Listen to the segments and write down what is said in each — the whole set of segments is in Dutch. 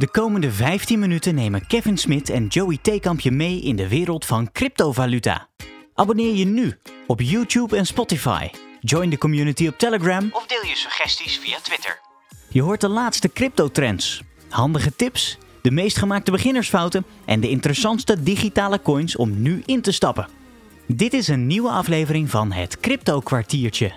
De komende 15 minuten nemen Kevin Smit en Joey Theekamp je mee in de wereld van cryptovaluta. Abonneer je nu op YouTube en Spotify. Join de community op Telegram of deel je suggesties via Twitter. Je hoort de laatste cryptotrends, handige tips, de meest gemaakte beginnersfouten en de interessantste digitale coins om nu in te stappen. Dit is een nieuwe aflevering van het Crypto Kwartiertje.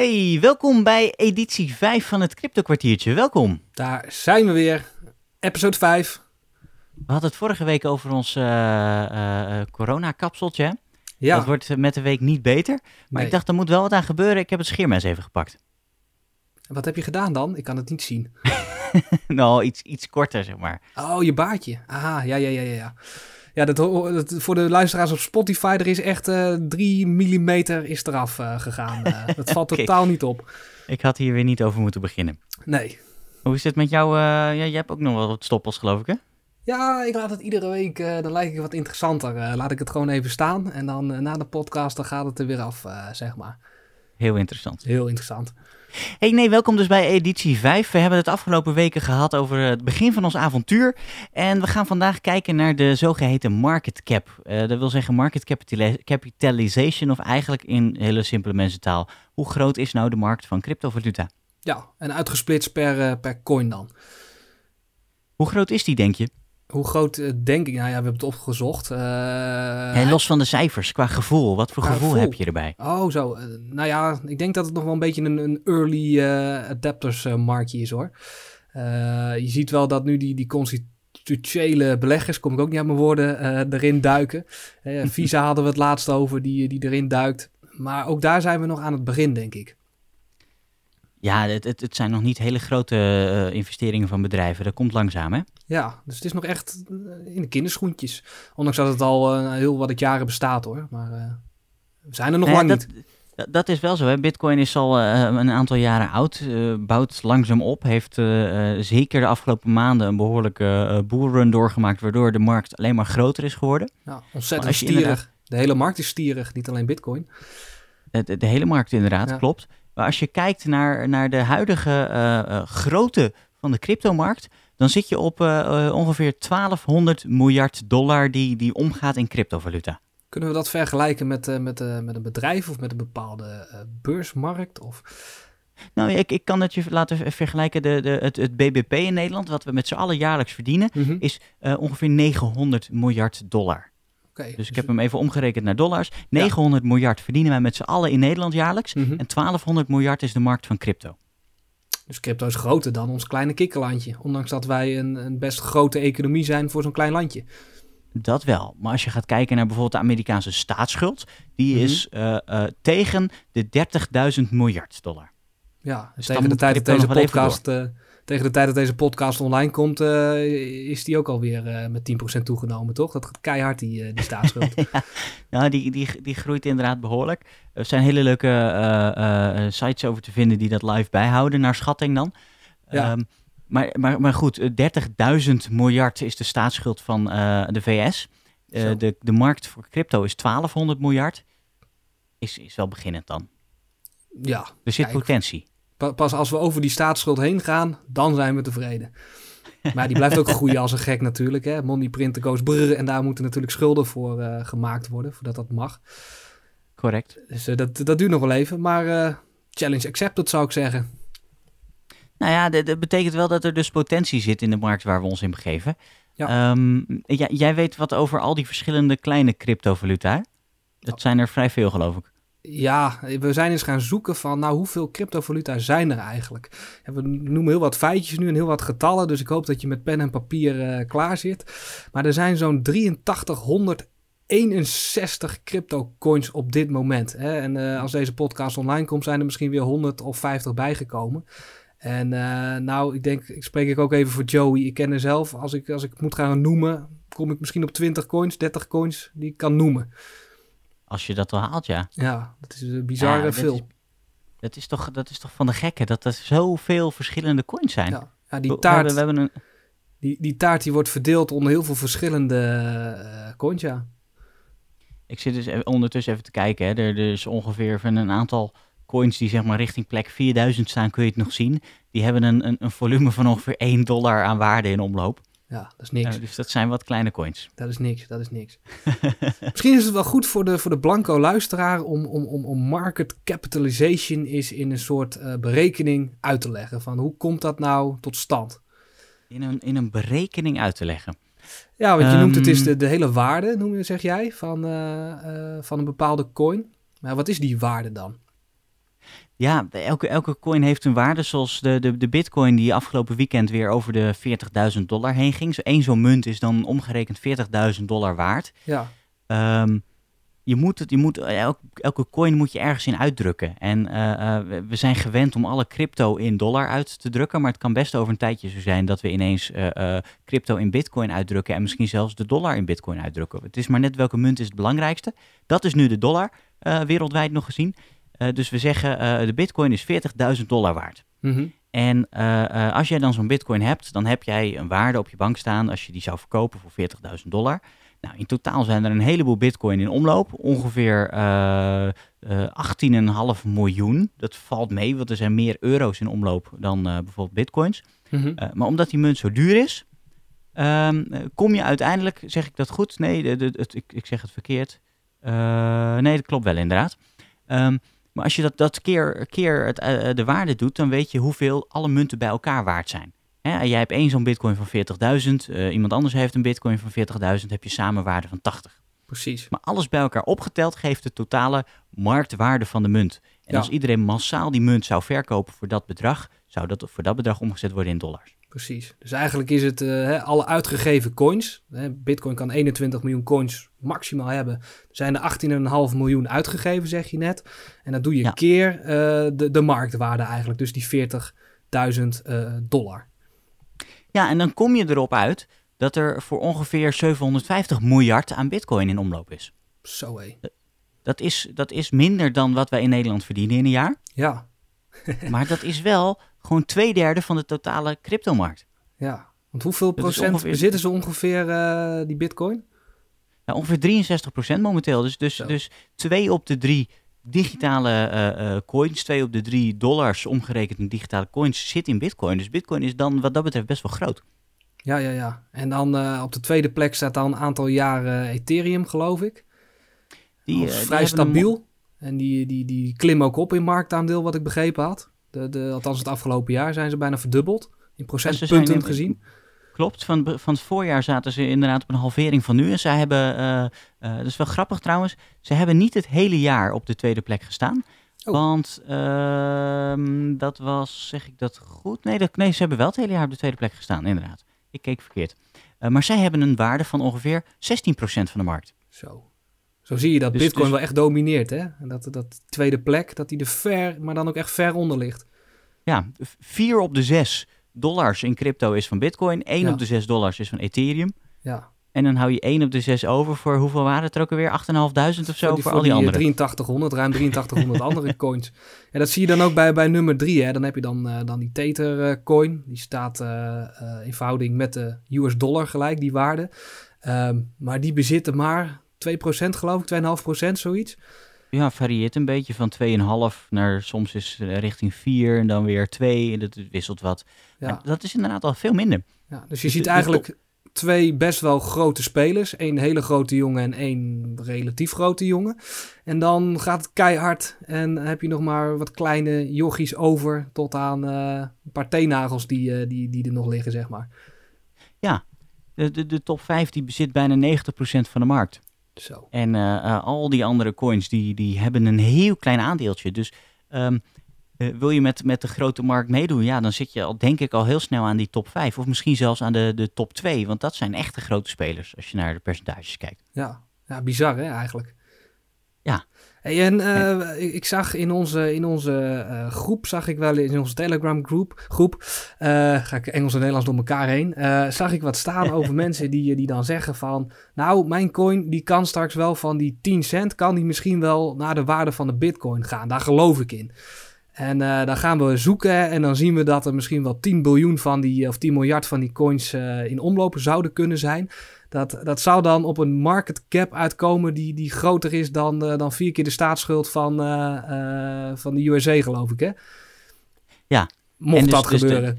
Hey, welkom bij editie 5 van het Crypto Kwartiertje. Welkom. Daar zijn we weer. Episode 5. We hadden het vorige week over ons uh, uh, corona-kapseltje. Ja. Dat wordt met de week niet beter. Maar Nee. ik dacht, er moet wel wat aan gebeuren. Ik heb het scheermes even gepakt. Wat heb je gedaan dan? Ik kan het niet zien. nou, iets, iets korter, zeg maar. Oh, je baardje. Aha, ja, ja, ja, ja. ja. Ja, dat, voor de luisteraars op Spotify, er is echt eh 3 mm is eraf eh, gegaan. Eh, dat valt totaal niet op. Ik had hier weer niet over moeten beginnen. Nee. Hoe is het met jou? eh, ja, jij hebt ook nog wel wat stoppels, geloof ik, hè? Ja, ik laat het iedere week, dan lijkt ik wat interessanter. Laat ik het gewoon even staan. En dan na de podcast, dan gaat het er weer af, zeg maar. Heel interessant. Heel interessant. Hey, nee, welkom dus bij editie 5. We hebben het afgelopen weken gehad over het begin van ons avontuur. En we gaan vandaag kijken naar de zogeheten market cap. Eh, dat wil zeggen market capitalization, of eigenlijk in hele simpele mensentaal. Hoe groot is nou de markt van cryptovaluta? Ja, en uitgesplitst per, eh, per coin dan. Hoe groot is die, denk je? Hoe groot eh, denk ik? Nou ja, we hebben het opgezocht. Eh, Hey, los van de cijfers, qua gevoel. Wat voor gevoel, gevoel. heb je erbij? Oh, zo. Eh, nou ja, ik denk dat het nog wel een beetje een, een early eh, adapters eh, marktje is hoor. Eh, je ziet wel dat nu die, die constitutionele beleggers, kom ik ook niet aan mijn woorden, eh, erin duiken. Eh, Visa hadden we het laatst over, die, die erin duikt. Maar ook daar zijn we nog aan het begin, denk ik. Ja, het, het, het zijn nog niet hele grote eh, investeringen van bedrijven. Dat komt langzaam, hè? Ja, dus het is nog echt eh, in de kinderschoentjes. Ondanks dat het al eh, heel wat jaren bestaat hoor. Maar we zijn er nog lang dat, niet. dat- Dat is wel zo. Hè? Bitcoin is al een aantal jaren oud, bouwt langzaam op, heeft zeker de afgelopen maanden een behoorlijke eh bullrun doorgemaakt, waardoor de markt alleen maar groter is geworden. Ja, ontzettend stierig. inderdaad- De hele markt is stierig, niet alleen bitcoin. De, de hele markt inderdaad, Ja. klopt. Maar als je kijkt naar, naar de huidige eh, grootte van de cryptomarkt, dan zit je op eh, ongeveer 1200 miljard dollar die, die omgaat in cryptovaluta. Kunnen we dat vergelijken met, met, met een bedrijf of met een bepaalde beursmarkt? Of... Nou, ik, ik kan het je laten ver- vergelijken. De, de, het, het BBP in Nederland, wat we met z'n allen jaarlijks verdienen, Mhm. is ongeveer 900 miljard dollar. Dus ik heb hem even omgerekend naar dollars. 900 miljard verdienen wij met z'n allen in Nederland jaarlijks. Mhm. En 1200 miljard is de markt van crypto. Dus crypto is groter dan ons kleine kikkerlandje. Ondanks dat wij een, een best grote economie zijn voor zo'n klein landje. Dat wel. Maar als je gaat kijken naar bijvoorbeeld de Amerikaanse staatsschuld, die Mhm. is eh, eh, tegen de 30.000 miljard dollar. Ja, Dus tegen, de tijd dat deze podcast, tegen de tijd dat deze podcast online komt, eh, is die ook alweer eh met 10% toegenomen, toch? Dat gaat keihard, die, eh, die staatsschuld. Ja, die, die, die groeit inderdaad behoorlijk. Er zijn hele leuke sites over te vinden die dat live bijhouden, naar schatting dan. Ja. Ehm, maar, maar, maar goed, eh, 30.000 miljard is de staatsschuld van de VS. De, de markt voor crypto is 1200 miljard. Is, is wel beginnend dan. ja, Er zit Kijk. potentie. Pa- Pas als we over die staatsschuld heen gaan, dan zijn we tevreden. Maar die blijft ook groeien als een gek natuurlijk. Hè? Money printer goes brrr. En daar moeten natuurlijk schulden voor eh, gemaakt worden, voordat dat mag. Correct. Dus eh, dat, dat duurt nog wel even. Maar eh, challenge accepted zou ik zeggen. Nou ja, dat, dat betekent wel dat er dus potentie zit in de markt waar we ons in begeven. Ja. Ehm, ja, jij weet wat over al die verschillende kleine cryptovaluta. Dat zijn er vrij veel, geloof ik. Ja, we zijn eens gaan zoeken van, nou, hoeveel cryptovaluta zijn er eigenlijk? En we noemen heel wat feitjes nu en heel wat getallen, dus ik hoop dat je met pen en papier eh, klaar zit. Maar er zijn zo'n 8361 crypto coins op dit moment. Hè? En eh, als deze podcast online komt, zijn er misschien weer 100 of 50 bijgekomen. En eh, nou, ik denk, ik spreek ik ook even voor Joey. Ik ken er zelf, als ik, als ik moet gaan noemen, kom ik misschien op 20 coins, 30 coins die ik kan noemen. Als je dat wel haalt, ja. Ja, dat is eh, bizar Ja, dat is- Dat is, toch, dat is toch van de gekke dat er zoveel verschillende coins zijn. Ja, ja die taart, We hebben, we hebben een, die, die taart die wordt verdeeld onder heel veel verschillende eh coins, ja. ik zit dus even- ondertussen even te kijken. Hè. Er, er is ongeveer van een aantal coins die zeg maar richting plek 4000 staan, kun je het nog zien. Die hebben een, een, een volume van ongeveer 1 dollar aan waarde in omloop. Ja, dat is niks. Uh, dus dat zijn wat kleine coins. Dat is niks, dat is niks. Misschien is het wel goed voor de, voor de blanco luisteraar om, om, om, om market capitalization is in een soort uh, berekening uit te leggen. Van hoe komt dat nou tot stand? In een, in een berekening uit te leggen. Ja, want je noemt het is de, de hele waarde, noem je, zeg jij, van, uh, van een bepaalde coin. Maar wat is die waarde dan? Ja, elke, elke coin heeft een waarde, zoals de, de, de bitcoin die afgelopen weekend weer over de 40.000 dollar heen ging. Zo één zo'n munt is dan omgerekend 40.000 dollar waard. Ja. Um, je moet het, je moet, elke, elke coin moet je ergens in uitdrukken. En uh, uh, we zijn gewend om alle crypto in dollar uit te drukken, maar het kan best over een tijdje zo zijn dat we ineens uh, crypto in bitcoin uitdrukken en misschien zelfs de dollar in bitcoin uitdrukken. Het is maar net welke munt is het belangrijkste. Dat is nu de dollar, wereldwijd nog gezien. Dus we zeggen de bitcoin is 40.000 dollar waard. Mm -hmm. En als jij dan zo'n bitcoin hebt, dan heb jij een waarde op je bank staan als je die zou verkopen voor 40.000 dollar. Nou, in totaal zijn er een heleboel bitcoin in omloop. Ongeveer uh, uh, 18,5 miljoen. Dat valt mee, want er zijn meer euro's in omloop dan uh, bijvoorbeeld bitcoins. Mm -hmm. maar omdat die munt zo duur is, um, kom je uiteindelijk, zeg ik dat goed? Nee, de, de, het, ik, ik, zeg het verkeerd. nee, dat klopt wel inderdaad. Um, maar als je dat, dat keer, keer het, de waarde doet, dan weet je hoeveel alle munten bij elkaar waard zijn. Hè, jij hebt één zo'n bitcoin van 40.000, uh, iemand anders heeft een bitcoin van 40.000, heb je samen waarde van 80. Precies. Maar alles bij elkaar opgeteld geeft de totale marktwaarde van de munt. En Ja. als iedereen massaal die munt zou verkopen voor dat bedrag, zou dat voor dat bedrag omgezet worden in dollars. Precies. Dus eigenlijk is het eh, hè, alle uitgegeven coins. Hè, Bitcoin kan 21 miljoen coins maximaal hebben. Er zijn er 18,5 miljoen uitgegeven, zeg je net. En dat doe je Ja. keer eh, de, de marktwaarde eigenlijk. Dus die 40.000 eh, dollar. Ja, en dan kom je erop uit dat er voor ongeveer 750 miljard aan bitcoin in omloop is. Zo hé. Dat is, dat is minder dan wat wij in Nederland verdienen in een jaar. Ja, Maar dat is wel gewoon twee derde van de totale cryptomarkt. ja. Want hoeveel Dat procent ongeveer- bezitten ze ongeveer eh, die bitcoin? Ja, ongeveer 63% momenteel. Dus, dus, Zo. dus twee op de drie digitale eh, eh, coins, twee op de drie dollars omgerekend in digitale coins zit in bitcoin. Dus bitcoin is dan wat dat betreft best wel groot. Ja, ja, ja. En dan op de tweede plek staat dan een aantal jaren Ethereum, geloof ik. Die, vrij stabiel. En die, die, die klimmen ook op in marktaandeel, wat ik begrepen had. De, de, althans, het afgelopen jaar zijn ze bijna verdubbeld. In procentpunten in- gezien. Klopt, van, van het voorjaar zaten ze inderdaad op een halvering van nu. En zij hebben, eh, dat is wel grappig trouwens, ze hebben niet het hele jaar op de tweede plek gestaan. Oh. Want ehm, dat was, zeg ik dat goed? Nee, dat, nee, ze hebben wel het hele jaar op de tweede plek gestaan, inderdaad. Ik keek verkeerd. Eh, maar zij hebben een waarde van ongeveer 16% van de markt. Zo. Zo zie je dat Dus- Bitcoin dus- wel echt domineert. Hè? En dat, dat tweede plek, dat die er ver, maar dan ook echt ver onder ligt. Ja, vier op de zes dollars in crypto is van Bitcoin. één Ja. op de zes dollars is van Ethereum. Ja. En dan hou je één op de zes over voor hoeveel waren het er ook alweer? 8.500 of zo voor, al die eh, andere. 8300, ruim 8300 andere coins. En dat zie je dan ook bij, bij nummer 3. Hè? Dan heb je dan, eh, dan die Tether eh, coin. Die staat eh, in verhouding met de US dollar gelijk, die waarde. Ehm, maar die bezitten maar 2% geloof ik, 2,5% zoiets. Ja, varieert een beetje van 2,5 naar soms is eh, richting 4 en dan weer 2. En dat wisselt wat. Ja. Maar dat is inderdaad al veel minder. Ja, dus je Dus ziet eigenlijk twee best wel grote spelers. Eén hele grote jongen en één relatief grote jongen. En dan gaat het keihard en heb je nog maar wat kleine jochies over tot aan eh, een paar teennagels die, eh, die, die er nog liggen, zeg maar. De, de, de top 5 die bezit bijna 90% van de markt. Zo. En eh, eh, al die andere coins die, die hebben een heel klein aandeeltje. Dus ehm, eh, wil je met, met de grote markt meedoen, ja, dan zit je al, denk ik al heel snel aan die top 5. Of misschien zelfs aan de, de top 2. Want dat zijn echte grote spelers als je naar de percentages kijkt. Ja, ja bizar hè, eigenlijk. Ja. Hey, en eh, ik, ik zag in onze, in onze eh, groep, zag ik wel in onze Telegram groep, groep eh, ga ik Engels en Nederlands door elkaar heen, zag ik wat staan over mensen die, die dan zeggen van, nou, mijn coin die kan straks wel van die 10 cent, kan die misschien wel naar de waarde van de bitcoin gaan. Daar geloof ik in. En dan gaan we zoeken en dan zien we dat er misschien wel 10 biljoen van die, of 10 miljard van die coins in omloop zouden kunnen zijn. Dat, dat zou dan op een market cap uitkomen die, die groter is dan, dan vier keer de staatsschuld van, van de USA, geloof ik. Hè? Ja. Mocht dus- dat dus gebeuren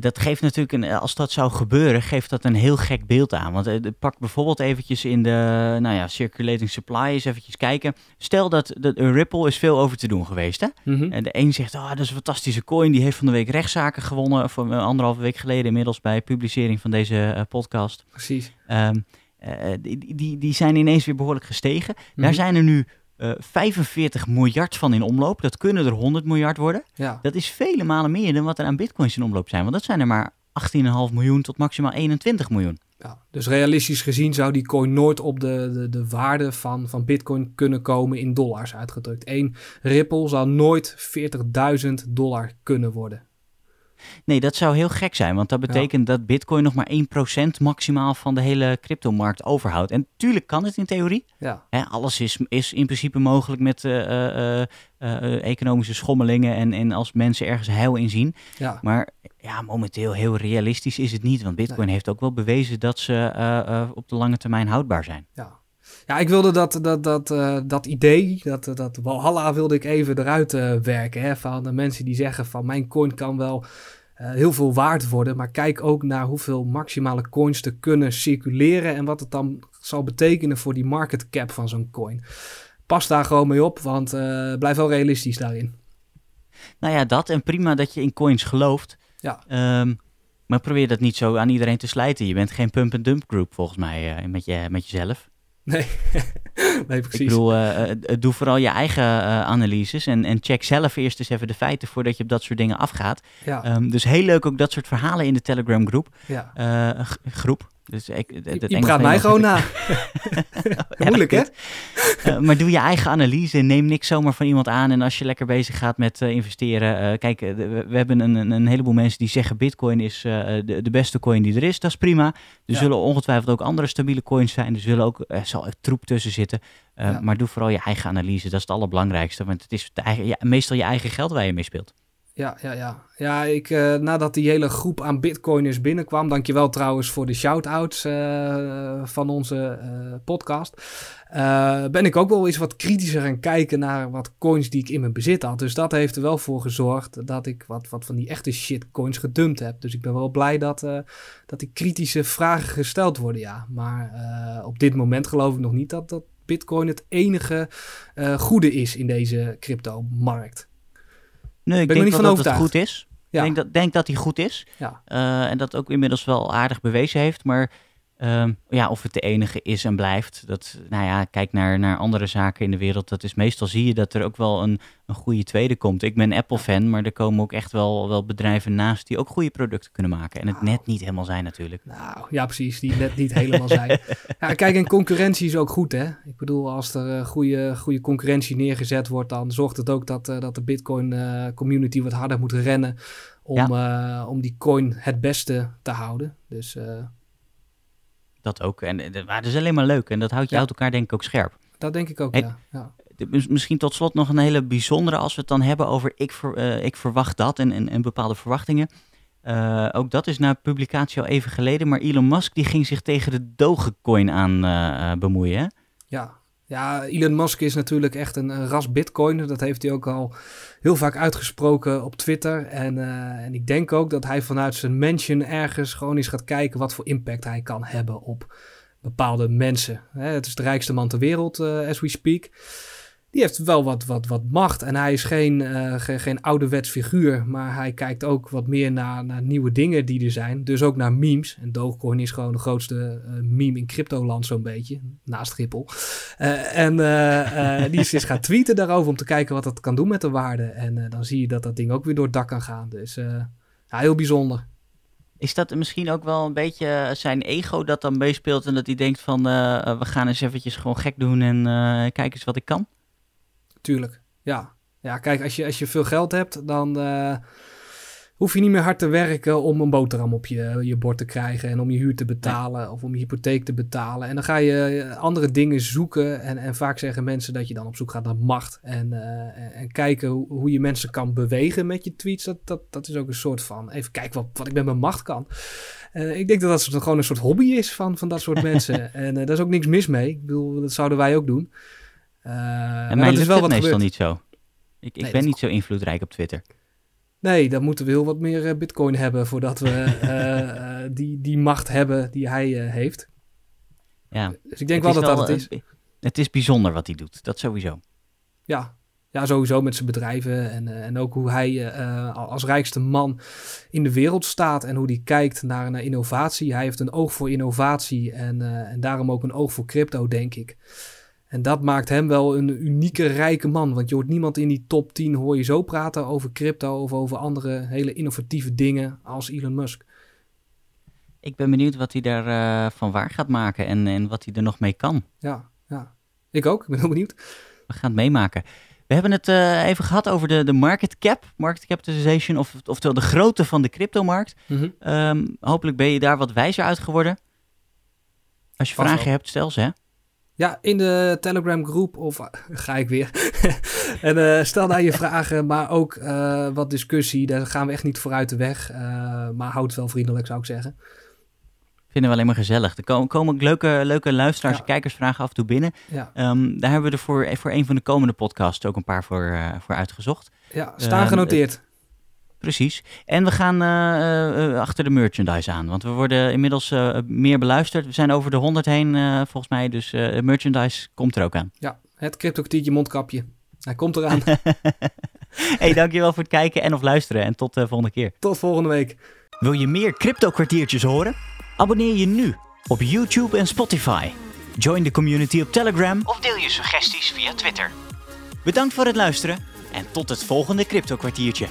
dat geeft natuurlijk, een, als dat zou gebeuren, geeft dat een heel gek beeld aan. Want uh, pak bijvoorbeeld eventjes in de nou ja, circulating supply eens eventjes kijken. Stel dat, dat een Ripple is veel over te doen geweest. Hè? En de een zegt, oh, dat is een fantastische coin. Die heeft van de week rechtszaken gewonnen. Voor anderhalve week geleden inmiddels bij publicering van deze uh, podcast. Precies. Um, uh, die, die, die zijn ineens weer behoorlijk gestegen. Daar mhm. zijn er nu uh, eh, 45 miljard van in omloop. Dat kunnen er 100 miljard worden. Ja. Dat is vele malen meer dan wat er aan bitcoins in omloop zijn. Want dat zijn er maar 18,5 miljoen tot maximaal 21 miljoen. Ja, dus realistisch gezien zou die coin nooit op de, de, de waarde van, van bitcoin kunnen komen in dollars uitgedrukt. Eén Ripple zal nooit 40.000 dollar kunnen worden. Nee, dat zou heel gek zijn, want dat betekent dat Bitcoin nog maar 1% maximaal van de hele cryptomarkt overhoudt. En tuurlijk kan het in theorie. Ja. Hè, alles is, is in principe mogelijk met uh, uh, economische schommelingen en, en als mensen ergens heil in zien. Ja. Maar ja, momenteel heel realistisch is het niet, want Bitcoin heeft ook wel bewezen dat ze op de lange termijn houdbaar zijn. Ja. Ja, ik wilde dat, dat, dat, dat idee, dat, dat Walhalla wilde ik even eruit werken. Hè, van de mensen die zeggen van mijn coin kan wel uh, heel veel waard worden. Maar kijk ook naar hoeveel maximale coins er kunnen circuleren en wat het dan zal betekenen voor die market cap van zo'n coin. Pas daar gewoon mee op, want blijf wel realistisch daarin. Nou ja, dat en prima dat je in coins gelooft. Ja. Um, maar probeer dat niet zo aan iedereen te slijten. Je bent geen pump-and-dump group volgens mij met, je, met jezelf. Nee. nee, precies. Ik bedoel, uh, doe vooral je eigen uh, analyses en, en check zelf eerst eens even de feiten voordat je op dat soort dingen afgaat. Ja. Um, dus heel leuk ook dat soort verhalen in de Telegram groep. Ja. Uh, groep. Dus ik, het je, praat mij gewoon na. Moeilijk, hè? uh, maar doe je eigen analyse. Neem niks zomaar van iemand aan. En als je lekker bezig gaat met uh, investeren. Uh, kijk, we, we, hebben een, een, een, heleboel mensen die zeggen: Bitcoin is de, de, beste coin die er is. Dat is prima. Er ja. zullen ongetwijfeld ook andere stabiele coins zijn. Er, zullen ook, er zal ook troep tussen zitten. Ja. Maar doe vooral je eigen analyse. Dat is het allerbelangrijkste. Want het is eigen, ja, meestal je eigen geld waar je mee speelt. Ja, ja, ja. Ja, ik, uh, nadat die hele groep aan bitcoiners binnenkwam, dankjewel trouwens voor de shout-outs uh, van onze uh, podcast, ben ik ook wel eens wat kritischer gaan kijken naar wat coins die ik in mijn bezit had. Dus dat heeft er wel voor gezorgd dat ik wat, wat van die echte shitcoins gedumpt heb. Dus ik ben wel blij dat, dat die kritische vragen gesteld worden, ja. Maar op dit moment geloof ik nog niet dat, dat bitcoin het enige goede is in deze crypto-markt. Nee, ik ben denk niet van dat het goed is. Ja. Ik denk dat, denk dat hij goed is. Ja. Uh, en dat ook inmiddels wel aardig bewezen heeft. Maar Um, ja, of het de enige is en blijft. Dat, nou ja, kijk naar, naar andere zaken in de wereld. Dat is meestal zie je dat er ook wel een, een goede tweede komt. Ik ben Apple-fan, maar er komen ook echt wel, wel bedrijven naast die ook goede producten kunnen maken. En het nou. net niet helemaal zijn natuurlijk. Nou, ja, precies. Die net niet helemaal zijn. Ja, kijk, en concurrentie is ook goed, hè. Ik bedoel, als er uh, goede, goede concurrentie neergezet wordt, dan zorgt het ook dat, uh, dat de Bitcoin-community uh, wat harder moet rennen om, ja. om die coin het beste te houden. Dus dat ook. En dat is alleen maar leuk. En dat houdt je ja. houdt elkaar denk ik ook scherp. Dat denk ik ook, hey, ja. ja. Misschien tot slot nog een hele bijzondere als we het dan hebben over ik, ver, uh, ik verwacht dat en, en, en bepaalde verwachtingen. Uh, ook dat is na publicatie al even geleden. Maar Elon Musk die ging zich tegen de Dogecoin aan uh, bemoeien. Hè? Ja, ja, Elon Musk is natuurlijk echt een, ras bitcoin. Dat heeft hij ook al heel vaak uitgesproken op Twitter. En, uh, en ik denk ook dat hij vanuit zijn mansion ergens gewoon eens gaat kijken wat voor impact hij kan hebben op bepaalde mensen. Hè, het is de rijkste man ter wereld, uh, as we speak. Die heeft wel wat, wat, wat macht. En hij is geen, uh, geen, ouderwets figuur. Maar hij kijkt ook wat meer naar, naar nieuwe dingen die er zijn. Dus ook naar memes. En Dogecoin is gewoon de grootste uh, meme in cryptoland zo'n beetje. Naast Ripple. Uh, en die is eens gaan tweeten daarover om te kijken wat dat kan doen met de waarde. En dan zie je dat dat ding ook weer door het dak kan gaan. Dus heel bijzonder. Is dat misschien ook wel een beetje zijn ego dat dan meespeelt en dat hij denkt van we gaan eens eventjes gewoon gek doen en kijk eens wat ik kan? Tuurlijk, ja. Ja, kijk, als je, als je veel geld hebt, dan, uh, hoef je niet meer hard te werken om een boterham op je, je bord te krijgen en om je huur te betalen of om je hypotheek te betalen. En dan ga je andere dingen zoeken en, en vaak zeggen mensen dat je dan op zoek gaat naar macht en, uh, en kijken hoe, hoe, je mensen kan bewegen met je tweets. Dat, dat, dat is ook een soort van even kijken wat, wat ik met mijn macht kan. Uh, ik denk dat dat gewoon een soort hobby is van, van dat soort mensen. en daar is ook niks mis mee. Ik bedoel, dat zouden wij ook doen. En mij is wel wat meestal niet zo. Ik, ik nee, ben niet zo invloedrijk op Twitter. Nee, dan moeten we heel wat meer uh, bitcoin hebben voordat we uh, die, die macht hebben die hij heeft. Ja. Dus ik denk wel dat dat het is. Het is bijzonder wat hij doet, dat sowieso. Ja, ja sowieso met zijn bedrijven en, en ook hoe hij als rijkste man in de wereld staat en hoe hij kijkt naar, naar innovatie. Hij heeft een oog voor innovatie en, en daarom ook een oog voor crypto, denk ik. En dat maakt hem wel een unieke, rijke man. Want je hoort niemand in die top 10 hoor je zo praten over crypto of over andere hele innovatieve dingen als Elon Musk. Ik ben benieuwd wat hij daar uh, van waar gaat maken en, en wat hij er nog mee kan. Ja, ja, ik ook. Ik ben heel benieuwd. We gaan het meemaken. We hebben het uh, even gehad over de, de market cap, market capitalization, of, oftewel de grootte van de cryptomarkt. Mm -hmm. um, hopelijk ben je daar wat wijzer uit geworden. Als je Pas vragen hebt, stel ze. Hè? Ja, in de Telegram groep, of ga ik weer. en uh, stel daar je vragen, maar ook uh, wat discussie. Daar gaan we echt niet vooruit de weg. Uh, maar houd het wel vriendelijk, zou ik zeggen. Vinden we alleen maar gezellig. Er komen, komen leuke, leuke luisteraars en ja. kijkersvragen af en toe binnen. Ja. Um, daar hebben we er voor, voor een van de komende podcasts ook een paar voor, voor uitgezocht. Ja, staan genoteerd. Precies. En we gaan uh, uh, achter de merchandise aan. Want we worden inmiddels uh, meer beluisterd. We zijn over de 100 heen, volgens mij. Dus merchandise komt er ook aan. Ja, het crypto mondkapje. Hij komt eraan. hey, dankjewel voor het kijken en of luisteren. En tot de volgende keer. Tot volgende week. Wil je meer crypto kwartiertjes horen? Abonneer je nu op YouTube en Spotify. Join de community op Telegram. Of deel je suggesties via Twitter. Bedankt voor het luisteren. En tot het volgende crypto kwartiertje.